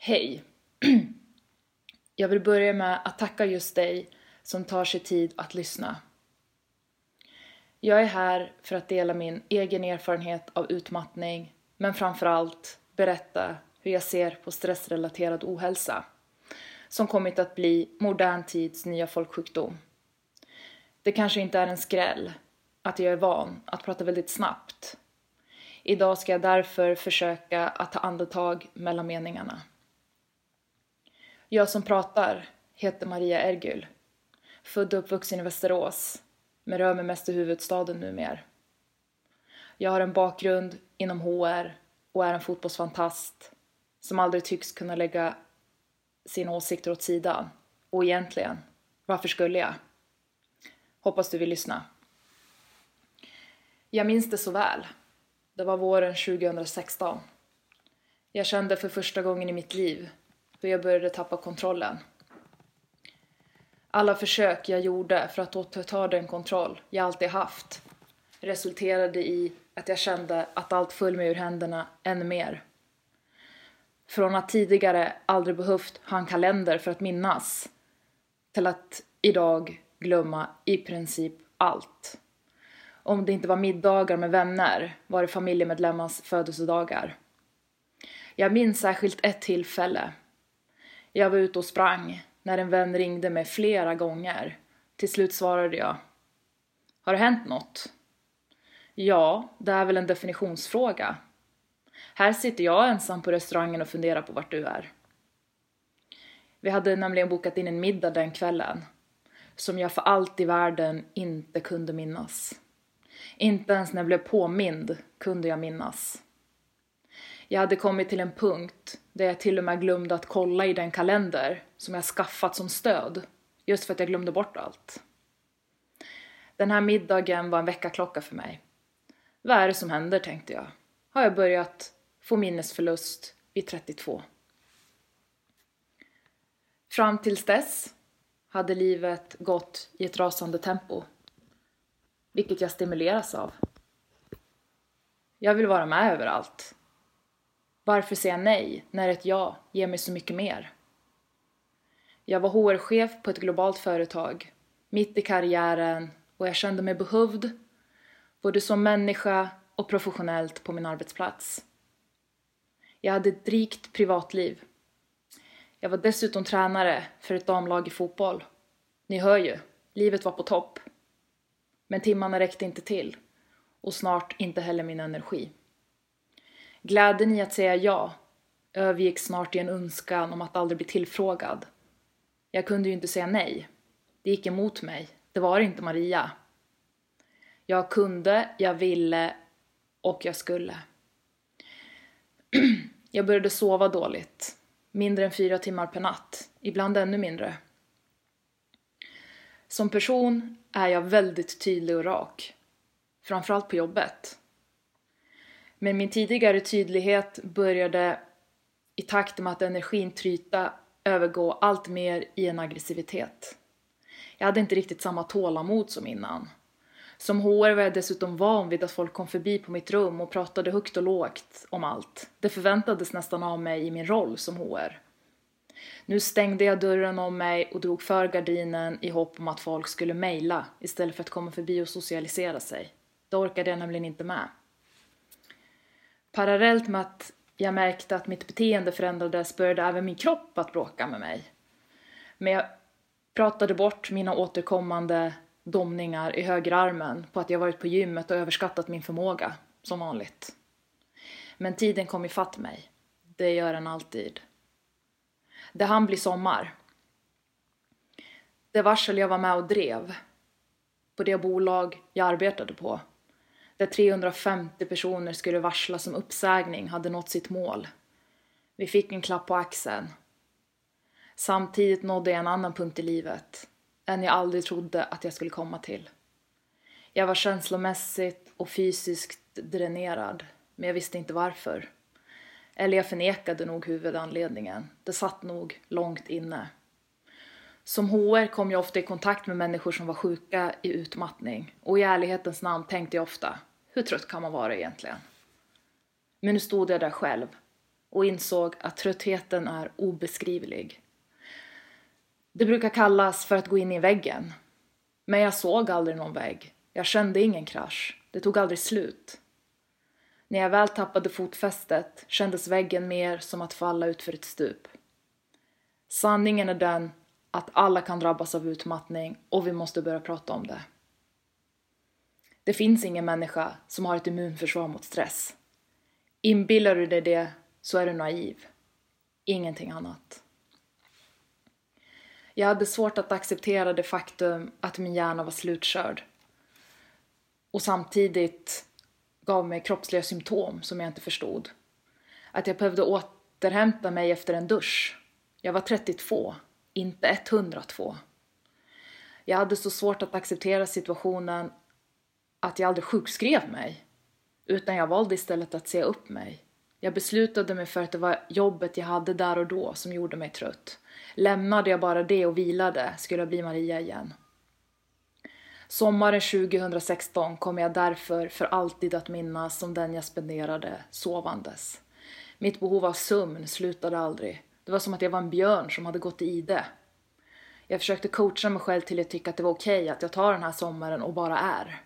Hej! Jag vill börja med att tacka just dig som tar sig tid att lyssna. Jag är här för att dela min egen erfarenhet av utmattning, men framförallt berätta hur jag ser på stressrelaterad ohälsa, som kommit att bli modern tids nya folksjukdom. Det kanske inte är en skräll att jag är van att prata väldigt snabbt. Idag ska jag därför försöka att ta andetag mellan meningarna. Jag som pratar heter Maria Ergül, född och uppvuxen i Västerås, men rör mig mest i huvudstaden numera. Jag har en bakgrund inom HR och är en fotbollsfantast som aldrig tycks kunna lägga sina åsikter åt sidan. Och egentligen, varför skulle jag? Hoppas du vill lyssna. Jag minns det så väl. Det var våren 2016. Jag kände för första gången i mitt liv då jag började tappa kontrollen. Alla försök jag gjorde för att återta den kontroll jag alltid haft resulterade i att jag kände att allt föll mig ur händerna ännu mer. Från att tidigare aldrig behövt ha en kalender för att minnas till att idag glömma i princip allt. Om det inte var middagar med vänner var det familjemedlemmars födelsedagar. Jag minns särskilt ett tillfälle. Jag var ute och sprang när en vän ringde mig flera gånger. Till slut svarade jag. Har det hänt något? Ja, det är väl en definitionsfråga. Här sitter jag ensam på restaurangen och funderar på vart du är. Vi hade nämligen bokat in en middag den kvällen som jag för allt i världen inte kunde minnas. Inte ens när jag blev påmind kunde jag minnas. Jag hade kommit till en punkt där jag till och med glömde att kolla i den kalender som jag skaffat som stöd, just för att jag glömde bort allt. Den här middagen var en väckarklocka för mig. Vad är det som händer, tänkte jag. Har jag börjat få minnesförlust vid 32? Fram tills dess hade livet gått i ett rasande tempo, vilket jag stimuleras av. Jag vill vara med överallt. Varför säga nej när ett ja ger mig så mycket mer? Jag var HR-chef på ett globalt företag, mitt i karriären och jag kände mig behövd, både som människa och professionellt på min arbetsplats. Jag hade ett rikt privatliv. Jag var dessutom tränare för ett damlag i fotboll. Ni hör ju, livet var på topp. Men timmarna räckte inte till och snart inte heller min energi. Glädjen i att säga ja övergick snart i en önskan om att aldrig bli tillfrågad. Jag kunde ju inte säga nej. Det gick emot mig. Det var inte Maria. Jag kunde, jag ville och jag skulle. Jag började sova dåligt. Mindre än fyra timmar per natt. Ibland ännu mindre. Som person är jag väldigt tydlig och rak. Framförallt på jobbet. Men min tidigare tydlighet började i takt med att energin tryta övergå allt mer i en aggressivitet. Jag hade inte riktigt samma tålamod som innan. Som HR var jag dessutom van vid att folk kom förbi på mitt rum och pratade högt och lågt om allt. Det förväntades nästan av mig i min roll som HR. Nu stängde jag dörren om mig och drog för gardinen i hopp om att folk skulle mejla istället för att komma förbi och socialisera sig. Det orkade jag nämligen inte med. Parallellt med att jag märkte att mitt beteende förändrades började även min kropp att bråka med mig. Men jag pratade bort mina återkommande domningar i högerarmen på att jag varit på gymmet och överskattat min förmåga, som vanligt. Men tiden kom ifatt mig. Det gör den alltid. Det hann bli sommar. Det varsel jag var med och drev på det bolag jag arbetade på där 350 personer skulle varslas om uppsägning hade nått sitt mål. Vi fick en klapp på axeln. Samtidigt nådde jag en annan punkt i livet, en jag aldrig trodde att jag skulle komma till. Jag var känslomässigt och fysiskt dränerad, men jag visste inte varför. Eller jag förnekade nog huvudanledningen. Det satt nog långt inne. Som HR kom jag ofta i kontakt med människor som var sjuka i utmattning och i ärlighetens namn tänkte jag ofta, hur trött kan man vara egentligen? Men nu stod jag där själv och insåg att tröttheten är obeskrivlig. Det brukar kallas för att gå in i väggen. Men jag såg aldrig någon vägg. Jag kände ingen krasch. Det tog aldrig slut. När jag väl tappade fotfästet kändes väggen mer som att falla ut för ett stup. Sanningen är den att alla kan drabbas av utmattning och vi måste börja prata om det. Det finns ingen människa som har ett immunförsvar mot stress. Inbillar du dig det så är du naiv. Ingenting annat. Jag hade svårt att acceptera det faktum att min hjärna var slutkörd. Och samtidigt gav mig kroppsliga symptom som jag inte förstod. Att jag behövde återhämta mig efter en dusch. Jag var 32, inte 102. Jag hade så svårt att acceptera situationen att jag aldrig sjukskrev mig. Utan jag valde istället att se upp mig. Jag beslutade mig för att det var jobbet jag hade där och då som gjorde mig trött. Lämnade jag bara det och vilade skulle jag bli Maria igen. Sommaren 2016 kommer jag därför för alltid att minnas som den jag spenderade sovandes. Mitt behov av sömn slutade aldrig. Det var som att jag var en björn som hade gått i ide. Jag försökte coacha mig själv till att tycka att det var okej okay att jag tar den här sommaren och bara är.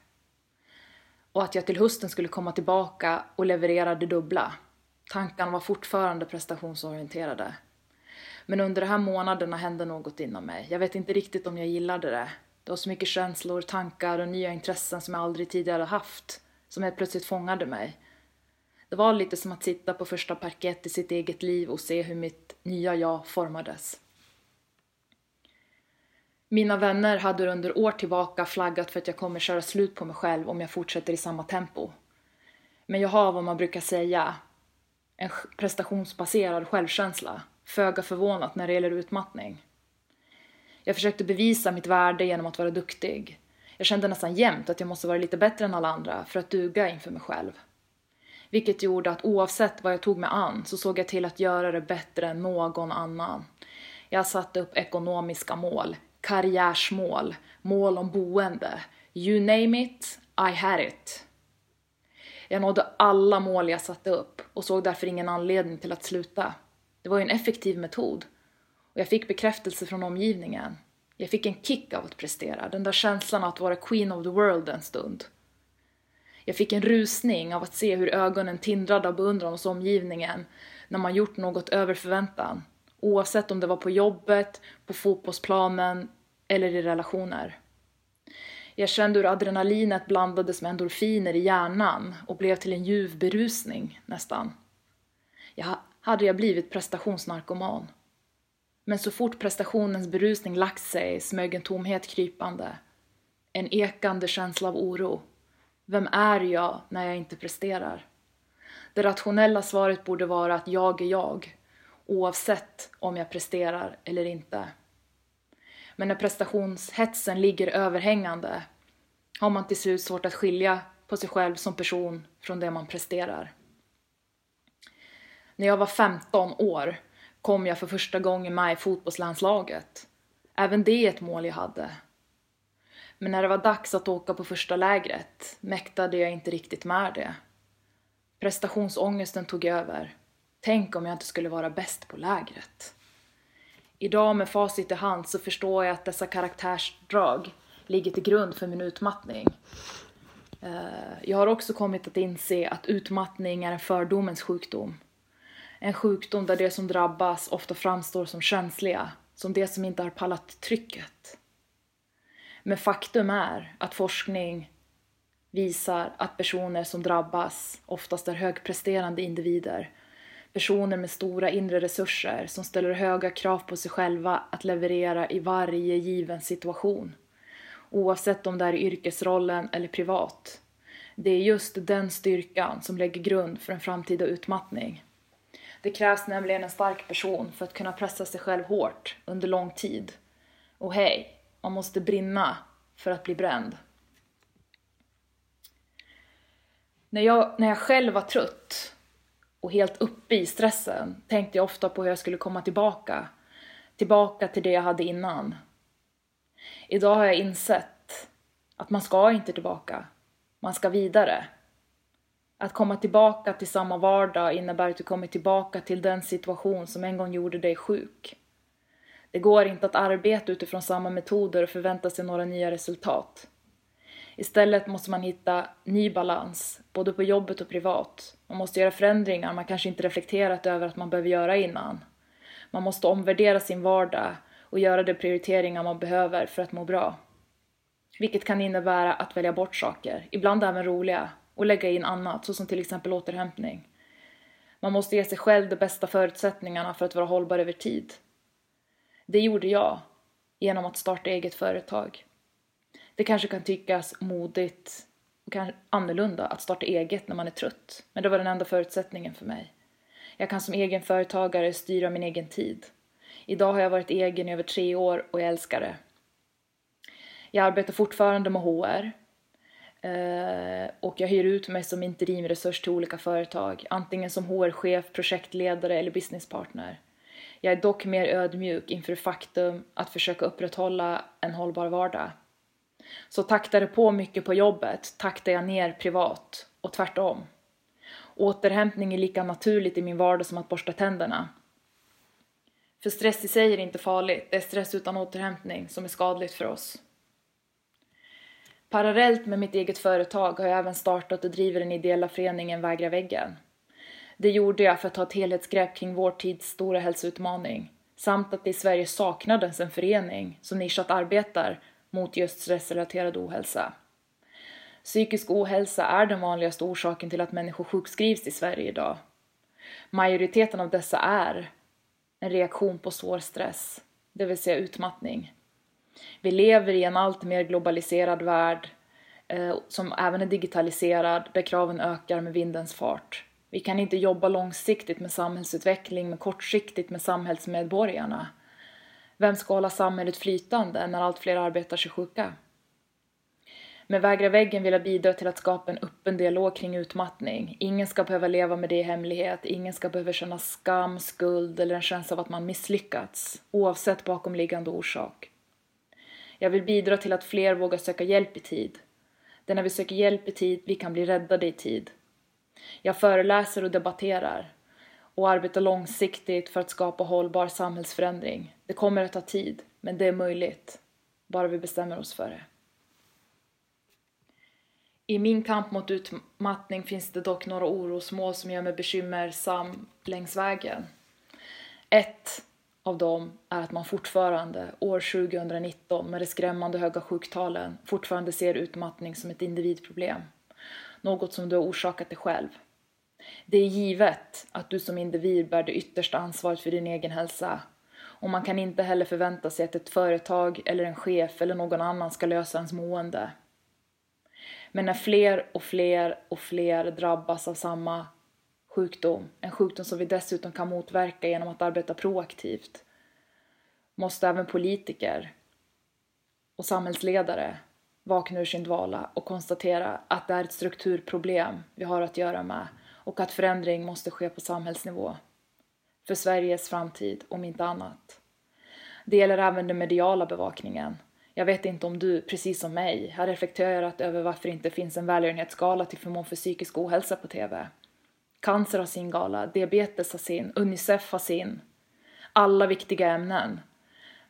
Och att jag till hösten skulle komma tillbaka och leverera det dubbla. Tankarna var fortfarande prestationsorienterade. Men under de här månaderna hände något inom mig. Jag vet inte riktigt om jag gillade det. Det var så mycket känslor, tankar och nya intressen som jag aldrig tidigare haft, som helt plötsligt fångade mig. Det var lite som att sitta på första parkett i sitt eget liv och se hur mitt nya jag formades. Mina vänner hade under år tillbaka flaggat för att jag kommer köra slut på mig själv om jag fortsätter i samma tempo. Men jag har vad man brukar säga, en prestationsbaserad självkänsla. Föga förvånat när det gäller utmattning. Jag försökte bevisa mitt värde genom att vara duktig. Jag kände nästan jämt att jag måste vara lite bättre än alla andra för att duga inför mig själv. Vilket gjorde att oavsett vad jag tog mig an så såg jag till att göra det bättre än någon annan. Jag satte upp ekonomiska mål, karriärsmål, mål om boende. You name it, I had it. Jag nådde alla mål jag satte upp och såg därför ingen anledning till att sluta. Det var ju en effektiv metod. Och jag fick bekräftelse från omgivningen. Jag fick en kick av att prestera, den där känslan av att vara queen of the world en stund. Jag fick en rusning av att se hur ögonen tindrade av beundran hos omgivningen när man gjort något över förväntan. Oavsett om det var på jobbet, på fotbollsplanen eller i relationer. Jag kände hur adrenalinet blandades med endorfiner i hjärnan och blev till en ljuv berusning, nästan. Jag hade jag blivit prestationsnarkoman. Men så fort prestationens berusning lagt sig smög en tomhet krypande. En ekande känsla av oro. Vem är jag när jag inte presterar? Det rationella svaret borde vara att jag är jag, oavsett om jag presterar eller inte. Men när prestationshetsen ligger överhängande har man till slut svårt att skilja på sig själv som person från det man presterar. När jag var 15 år kom jag för första gången med i fotbollslandslaget. Även det är ett mål jag hade. Men när det var dags att åka på första lägret mäktade jag inte riktigt med det. Prestationsångesten tog över. Tänk om jag inte skulle vara bäst på lägret. Idag med facit i hand så förstår jag att dessa karaktärsdrag ligger till grund för min utmattning. Eh, jag har också kommit att inse att utmattning är en fördomens sjukdom. En sjukdom där de som drabbas ofta framstår som känsliga, som de som inte har pallat trycket. Men faktum är att forskning visar att personer som drabbas oftast är högpresterande individer. Personer med stora inre resurser som ställer höga krav på sig själva att leverera i varje given situation. Oavsett om det är i yrkesrollen eller privat. Det är just den styrkan som lägger grund för en framtida utmattning. Det krävs nämligen en stark person för att kunna pressa sig själv hårt under lång tid. Och hej, man måste brinna för att bli bränd. När jag, när jag själv var trött och helt uppe i stressen tänkte jag ofta på hur jag skulle komma tillbaka. Tillbaka till det jag hade innan. Idag har jag insett att man ska inte tillbaka. Man ska vidare. Att komma tillbaka till samma vardag innebär att du kommer tillbaka till den situation som en gång gjorde dig sjuk. Det går inte att arbeta utifrån samma metoder och förvänta sig några nya resultat. Istället måste man hitta ny balans, både på jobbet och privat. Man måste göra förändringar man kanske inte reflekterat över att man behöver göra innan. Man måste omvärdera sin vardag och göra de prioriteringar man behöver för att må bra. Vilket kan innebära att välja bort saker, ibland även roliga, och lägga in annat, såsom till exempel återhämtning. Man måste ge sig själv de bästa förutsättningarna för att vara hållbar över tid. Det gjorde jag genom att starta eget företag. Det kanske kan tyckas modigt och annorlunda att starta eget när man är trött, men det var den enda förutsättningen för mig. Jag kan som egen företagare styra min egen tid. Idag har jag varit egen i över tre år och jag älskar det. Jag arbetar fortfarande med HR eh, och jag hyr ut mig som interimresurs till olika företag, antingen som HR-chef, projektledare eller businesspartner. Jag är dock mer ödmjuk inför faktum att försöka upprätthålla en hållbar vardag. Så taktar det på mycket på jobbet taktar jag ner privat och tvärtom. Återhämtning är lika naturligt i min vardag som att borsta tänderna. För stress i sig är inte farligt, det är stress utan återhämtning som är skadligt för oss. Parallellt med mitt eget företag har jag även startat och driver den ideella föreningen Vägra väggen. Det gjorde jag för att ta ett helhetsgrepp kring vår tids stora hälsoutmaning samt att det i Sverige saknades en förening som nischat arbetar mot just stressrelaterad ohälsa. Psykisk ohälsa är den vanligaste orsaken till att människor sjukskrivs i Sverige idag. Majoriteten av dessa är en reaktion på svår stress, det vill säga utmattning. Vi lever i en allt mer globaliserad värld eh, som även är digitaliserad där kraven ökar med vindens fart. Vi kan inte jobba långsiktigt med samhällsutveckling men kortsiktigt med samhällsmedborgarna. Vem ska hålla samhället flytande när allt fler arbetar sig sjuka? Med Vägra väggen vill jag bidra till att skapa en öppen dialog kring utmattning. Ingen ska behöva leva med det i hemlighet, ingen ska behöva känna skam, skuld eller en känsla av att man misslyckats, oavsett bakomliggande orsak. Jag vill bidra till att fler vågar söka hjälp i tid. Det är när vi söker hjälp i tid vi kan bli räddade i tid. Jag föreläser och debatterar och arbeta långsiktigt för att skapa hållbar samhällsförändring. Det kommer att ta tid, men det är möjligt, bara vi bestämmer oss för det. I min kamp mot utmattning finns det dock några orosmål som gör mig bekymmersam längs vägen. Ett av dem är att man fortfarande, år 2019, med de skrämmande höga sjuktalen, fortfarande ser utmattning som ett individproblem. Något som du har orsakat dig själv. Det är givet att du som individ bär det yttersta ansvaret för din egen hälsa. Och man kan inte heller förvänta sig att ett företag eller en chef eller någon annan ska lösa ens mående. Men när fler och fler och fler drabbas av samma sjukdom, en sjukdom som vi dessutom kan motverka genom att arbeta proaktivt, måste även politiker och samhällsledare vakna ur sin dvala och konstatera att det är ett strukturproblem vi har att göra med och att förändring måste ske på samhällsnivå. För Sveriges framtid, om inte annat. Det gäller även den mediala bevakningen. Jag vet inte om du, precis som mig, har reflekterat över varför det inte finns en välgörenhetsgala till förmån för psykisk ohälsa på TV. Cancer har sin gala, diabetes har sin, Unicef har sin. Alla viktiga ämnen.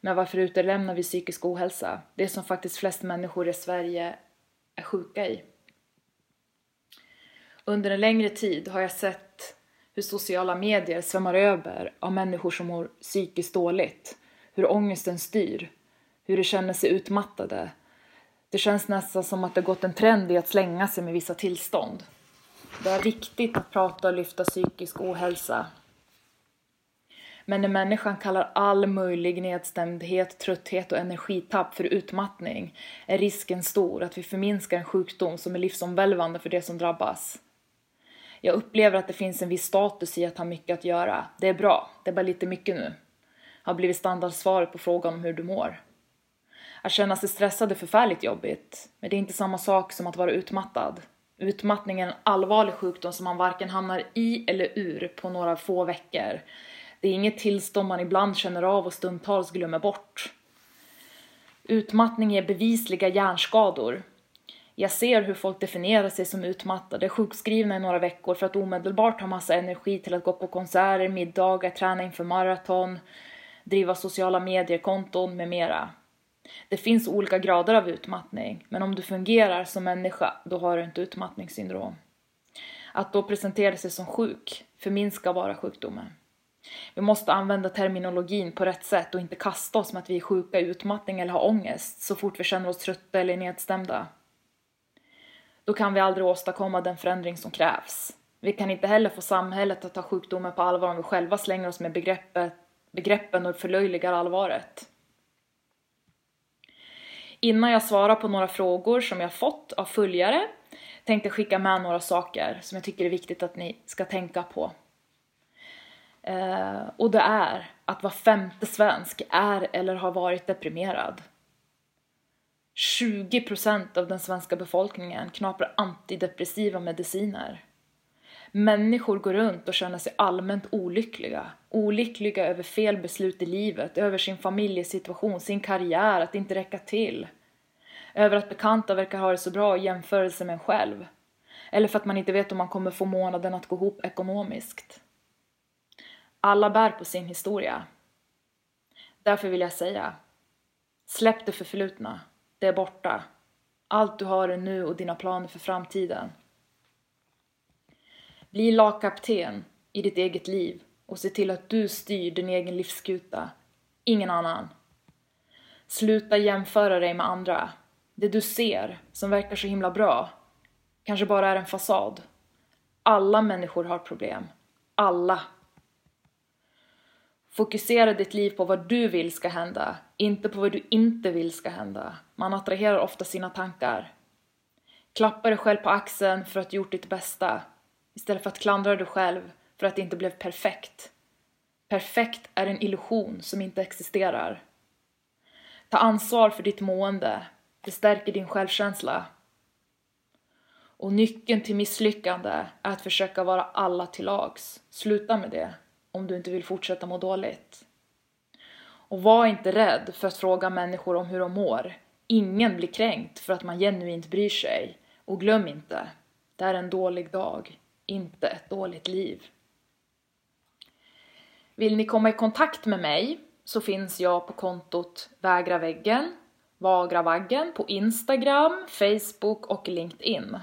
Men varför utelämnar vi psykisk ohälsa? Det som faktiskt flest människor i Sverige är sjuka i. Under en längre tid har jag sett hur sociala medier svämmar över av människor som mår psykiskt dåligt. Hur ångesten styr. Hur de känner sig utmattade. Det känns nästan som att det gått en trend i att slänga sig med vissa tillstånd. Det är viktigt att prata och lyfta psykisk ohälsa. Men när människan kallar all möjlig nedstämdhet, trötthet och energitapp för utmattning är risken stor att vi förminskar en sjukdom som är livsomvälvande för det som drabbas. Jag upplever att det finns en viss status i att ha mycket att göra. Det är bra, det är bara lite mycket nu. Har blivit standardsvaret på frågan om hur du mår. Att känna sig stressad är förfärligt jobbigt, men det är inte samma sak som att vara utmattad. Utmattning är en allvarlig sjukdom som man varken hamnar i eller ur på några få veckor. Det är inget tillstånd man ibland känner av och stundtals glömmer bort. Utmattning ger bevisliga hjärnskador. Jag ser hur folk definierar sig som utmattade, sjukskrivna i några veckor för att omedelbart ha massa energi till att gå på konserter, middagar, träna inför maraton, driva sociala medier-konton med mera. Det finns olika grader av utmattning, men om du fungerar som människa, då har du inte utmattningssyndrom. Att då presentera sig som sjuk förminskar bara sjukdomen. Vi måste använda terminologin på rätt sätt och inte kasta oss med att vi är sjuka i utmattning eller har ångest så fort vi känner oss trötta eller nedstämda. Då kan vi aldrig åstadkomma den förändring som krävs. Vi kan inte heller få samhället att ta sjukdomen på allvar om vi själva slänger oss med begreppet, begreppen och förlöjligar allvaret. Innan jag svarar på några frågor som jag fått av följare tänkte jag skicka med några saker som jag tycker är viktigt att ni ska tänka på. Eh, och det är att var femte svensk är eller har varit deprimerad. 20% av den svenska befolkningen knaprar antidepressiva mediciner. Människor går runt och känner sig allmänt olyckliga. Olyckliga över fel beslut i livet, över sin familjesituation, sin karriär, att inte räcka till. Över att bekanta verkar ha det så bra i jämförelse med en själv. Eller för att man inte vet om man kommer få månaden att gå ihop ekonomiskt. Alla bär på sin historia. Därför vill jag säga, släpp det förflutna. Det är borta. Allt du har är nu och dina planer för framtiden. Bli lagkapten i ditt eget liv och se till att du styr din egen livsskuta, ingen annan. Sluta jämföra dig med andra. Det du ser, som verkar så himla bra, kanske bara är en fasad. Alla människor har problem. Alla. Fokusera ditt liv på vad du vill ska hända, inte på vad du inte vill ska hända. Man attraherar ofta sina tankar. Klappa dig själv på axeln för att du gjort ditt bästa, istället för att klandra dig själv för att det inte blev perfekt. Perfekt är en illusion som inte existerar. Ta ansvar för ditt mående, det stärker din självkänsla. Och nyckeln till misslyckande är att försöka vara alla till lags. Sluta med det om du inte vill fortsätta må dåligt. Och var inte rädd för att fråga människor om hur de mår. Ingen blir kränkt för att man genuint bryr sig. Och glöm inte, det är en dålig dag, inte ett dåligt liv. Vill ni komma i kontakt med mig så finns jag på kontot Vägra väggen, Vagravaggen på Instagram, Facebook och LinkedIn.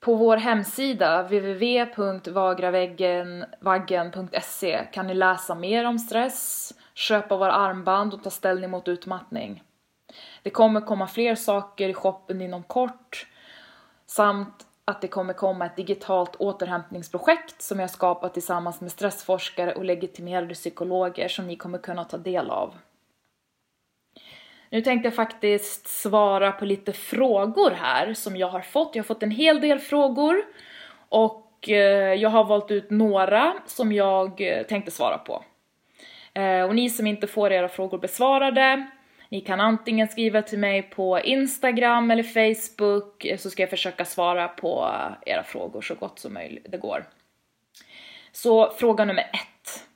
På vår hemsida www.vagravaggen.se kan ni läsa mer om stress, köpa våra armband och ta ställning mot utmattning. Det kommer komma fler saker i shoppen inom kort samt att det kommer komma ett digitalt återhämtningsprojekt som jag skapat tillsammans med stressforskare och legitimerade psykologer som ni kommer kunna ta del av. Nu tänkte jag faktiskt svara på lite frågor här som jag har fått. Jag har fått en hel del frågor och eh, jag har valt ut några som jag eh, tänkte svara på. Eh, och ni som inte får era frågor besvarade, ni kan antingen skriva till mig på Instagram eller Facebook eh, så ska jag försöka svara på era frågor så gott som möjligt det går. Så fråga nummer ett.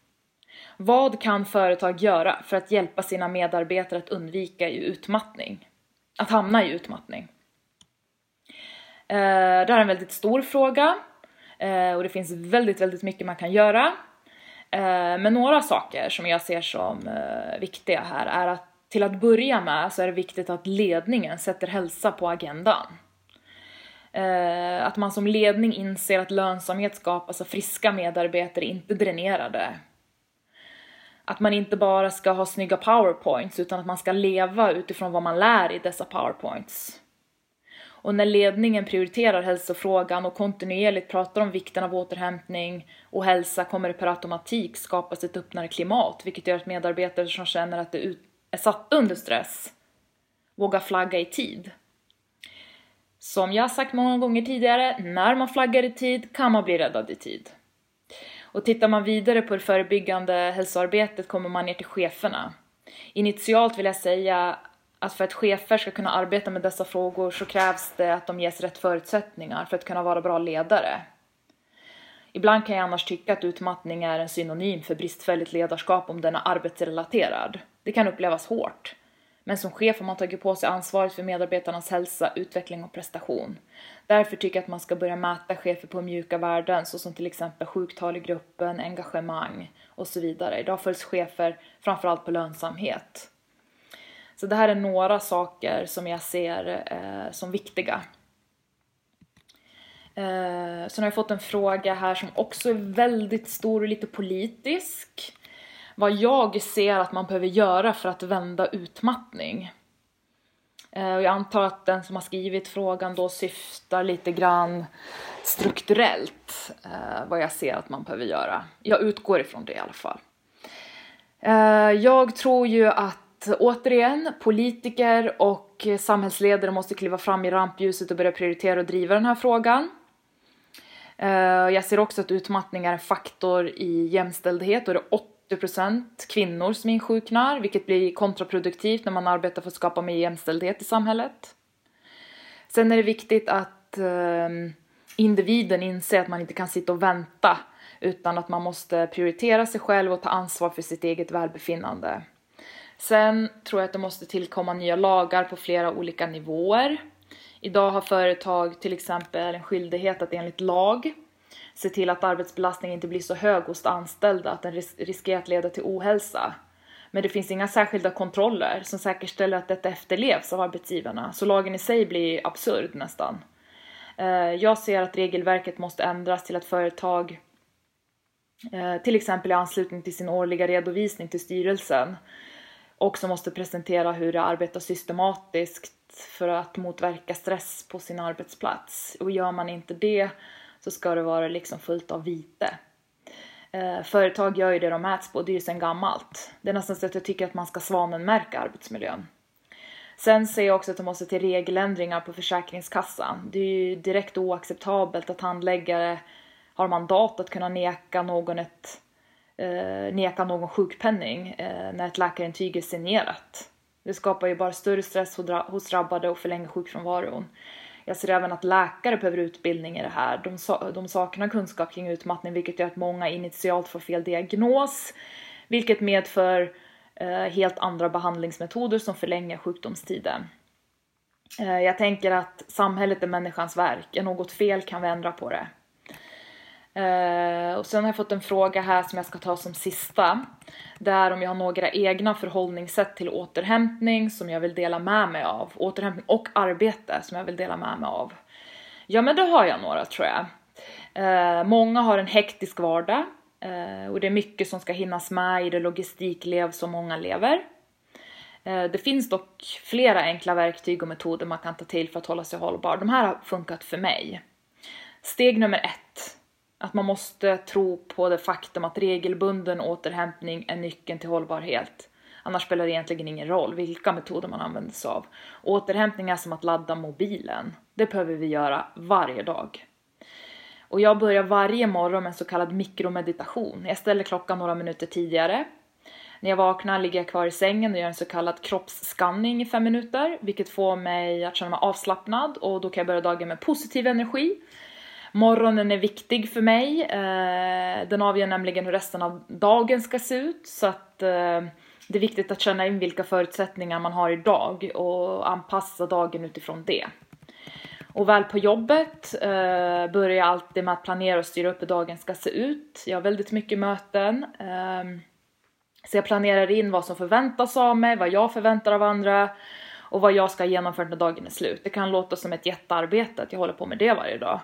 Vad kan företag göra för att hjälpa sina medarbetare att undvika utmattning? Att hamna i utmattning? Eh, det här är en väldigt stor fråga eh, och det finns väldigt, väldigt mycket man kan göra. Men några saker som jag ser som viktiga här är att till att börja med så är det viktigt att ledningen sätter hälsa på agendan. Eh, att man som ledning inser att lönsamhet skapas av friska medarbetare, inte dränerade att man inte bara ska ha snygga powerpoints utan att man ska leva utifrån vad man lär i dessa powerpoints. Och när ledningen prioriterar hälsofrågan och kontinuerligt pratar om vikten av återhämtning och hälsa kommer det per automatik skapas ett öppnare klimat vilket gör att medarbetare som känner att de är satt under stress våga flagga i tid. Som jag sagt många gånger tidigare, när man flaggar i tid kan man bli räddad i tid. Och tittar man vidare på det förebyggande hälsoarbetet kommer man ner till cheferna. Initialt vill jag säga att för att chefer ska kunna arbeta med dessa frågor så krävs det att de ges rätt förutsättningar för att kunna vara bra ledare. Ibland kan jag annars tycka att utmattning är en synonym för bristfälligt ledarskap om den är arbetsrelaterad. Det kan upplevas hårt. Men som chef har man tagit på sig ansvaret för medarbetarnas hälsa, utveckling och prestation. Därför tycker jag att man ska börja mäta chefer på mjuka värden såsom till exempel sjuktal i gruppen, engagemang och så vidare. Idag följs chefer framförallt på lönsamhet. Så det här är några saker som jag ser eh, som viktiga. Eh, sen har jag fått en fråga här som också är väldigt stor och lite politisk. Vad jag ser att man behöver göra för att vända utmattning. Eh, och jag antar att den som har skrivit frågan då syftar lite grann strukturellt eh, vad jag ser att man behöver göra. Jag utgår ifrån det i alla fall. Eh, jag tror ju att återigen, politiker och samhällsledare måste kliva fram i rampljuset och börja prioritera och driva den här frågan. Eh, jag ser också att utmattning är en faktor i jämställdhet och det är 80% kvinnor som insjuknar, vilket blir kontraproduktivt när man arbetar för att skapa mer jämställdhet i samhället. Sen är det viktigt att eh, individen inser att man inte kan sitta och vänta utan att man måste prioritera sig själv och ta ansvar för sitt eget välbefinnande. Sen tror jag att det måste tillkomma nya lagar på flera olika nivåer. Idag har företag till exempel en skyldighet att enligt lag se till att arbetsbelastningen inte blir så hög hos anställda att den riskerar att leda till ohälsa. Men det finns inga särskilda kontroller som säkerställer att detta efterlevs av arbetsgivarna, så lagen i sig blir absurd nästan. Eh, jag ser att regelverket måste ändras till att företag, eh, till exempel i anslutning till sin årliga redovisning till styrelsen, också måste presentera hur de arbetar systematiskt för att motverka stress på sin arbetsplats. Och gör man inte det så ska det vara liksom fullt av vite. Eh, företag gör ju det de mäts på, det är ju sedan gammalt. Det är nästan så att jag tycker att man ska svanenmärka arbetsmiljön. Sen ser jag också att det måste till regeländringar på Försäkringskassan. Det är ju direkt oacceptabelt att handläggare har mandat att kunna neka någon ett eh, neka någon sjukpenning eh, när ett läkarintyg är signerat. Det skapar ju bara större stress hos drabbade och förlänger sjukfrånvaron. Jag ser även att läkare behöver utbildning i det här. De, de saknar kunskap kring utmattning vilket gör att många initialt får fel diagnos vilket medför eh, helt andra behandlingsmetoder som förlänger sjukdomstiden. Eh, jag tänker att samhället är människans verk. Är något fel kan vi ändra på det. Uh, och sen har jag fått en fråga här som jag ska ta som sista. Det är om jag har några egna förhållningssätt till återhämtning som jag vill dela med mig av. Återhämtning och arbete som jag vill dela med mig av. Ja men det har jag några tror jag. Uh, många har en hektisk vardag uh, och det är mycket som ska hinnas med i det logistiklev som många lever. Det finns dock flera enkla verktyg och metoder man kan ta till för att hålla sig hållbar. De här har funkat för mig. Steg nummer ett att man måste tro på det faktum att regelbunden återhämtning är nyckeln till hållbarhet. Annars spelar det egentligen ingen roll vilka metoder man använder sig av. Återhämtning är som att ladda mobilen. Det behöver vi göra varje dag. Och jag börjar varje morgon med en så kallad mikromeditation. Jag ställer klockan några minuter tidigare. När jag vaknar ligger jag kvar i sängen och gör en så kallad kroppsskanning i fem minuter, vilket får mig att känna mig avslappnad och då kan jag börja dagen med positiv energi Morgonen är viktig för mig. Eh, den avgör nämligen hur resten av dagen ska se ut. Så att eh, det är viktigt att känna in vilka förutsättningar man har idag och anpassa dagen utifrån det. Och väl på jobbet eh, börjar jag alltid med att planera och styra upp hur dagen ska se ut. Jag har väldigt mycket möten. Eh, så jag planerar in vad som förväntas av mig, vad jag förväntar av andra och vad jag ska genomföra när dagen är slut. Det kan låta som ett jättearbete att jag håller på med det varje dag.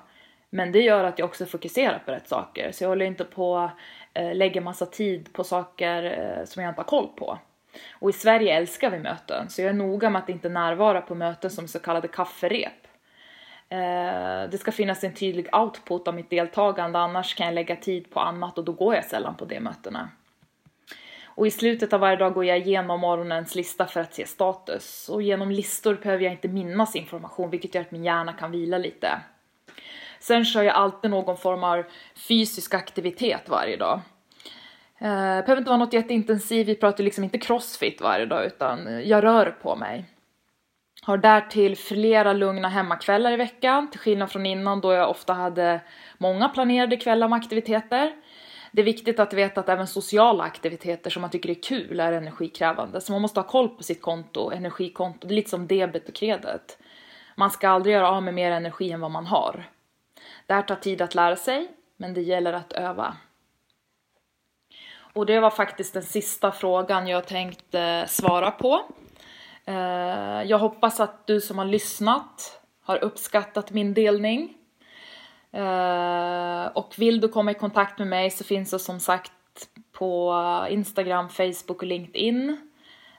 Men det gör att jag också fokuserar på rätt saker. Så jag håller inte på att eh, lägga massa tid på saker eh, som jag inte har koll på. Och i Sverige älskar vi möten, så jag är noga med att inte närvara på möten som så kallade kafferep. Eh, det ska finnas en tydlig output av mitt deltagande, annars kan jag lägga tid på annat och då går jag sällan på de mötena. Och i slutet av varje dag går jag igenom morgonens lista för att se status. Och genom listor behöver jag inte minnas information vilket gör att min hjärna kan vila lite. Sen kör jag alltid någon form av fysisk aktivitet varje dag. Det eh, behöver inte vara något jätteintensivt, vi pratar liksom inte crossfit varje dag utan jag rör på mig. Har därtill flera lugna hemmakvällar i veckan, till skillnad från innan då jag ofta hade många planerade kvällar med aktiviteter. Det är viktigt att veta att även sociala aktiviteter som man tycker är kul är energikrävande, så man måste ha koll på sitt konto, energikonto. Det är lite som debet och kredit. Man ska aldrig göra av med mer energi än vad man har. Det här tar tid att lära sig, men det gäller att öva. Och det var faktiskt den sista frågan jag tänkte svara på. Eh, jag hoppas att du som har lyssnat har uppskattat min delning. Eh, och vill du komma i kontakt med mig så finns jag som sagt på Instagram, Facebook och LinkedIn.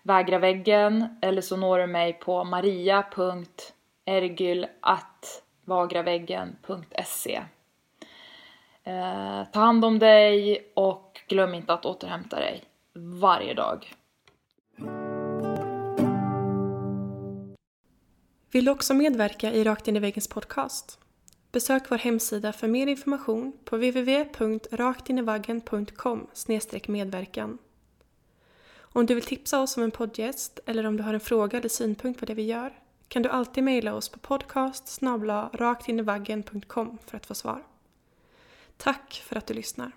Vägra väggen eller så når du mig på vagraväggen.se. eh, Ta hand om dig och glöm inte att återhämta dig varje dag. Vill du också medverka i Rakt in i väggens podcast? Besök vår hemsida för mer information på www.raktinivaggen.com medverkan. Om du vill tipsa oss om en poddgäst eller om du har en fråga eller synpunkt på det vi gör kan du alltid mejla oss på podcast raktinivaggen.com för att få svar. Tack för att du lyssnar.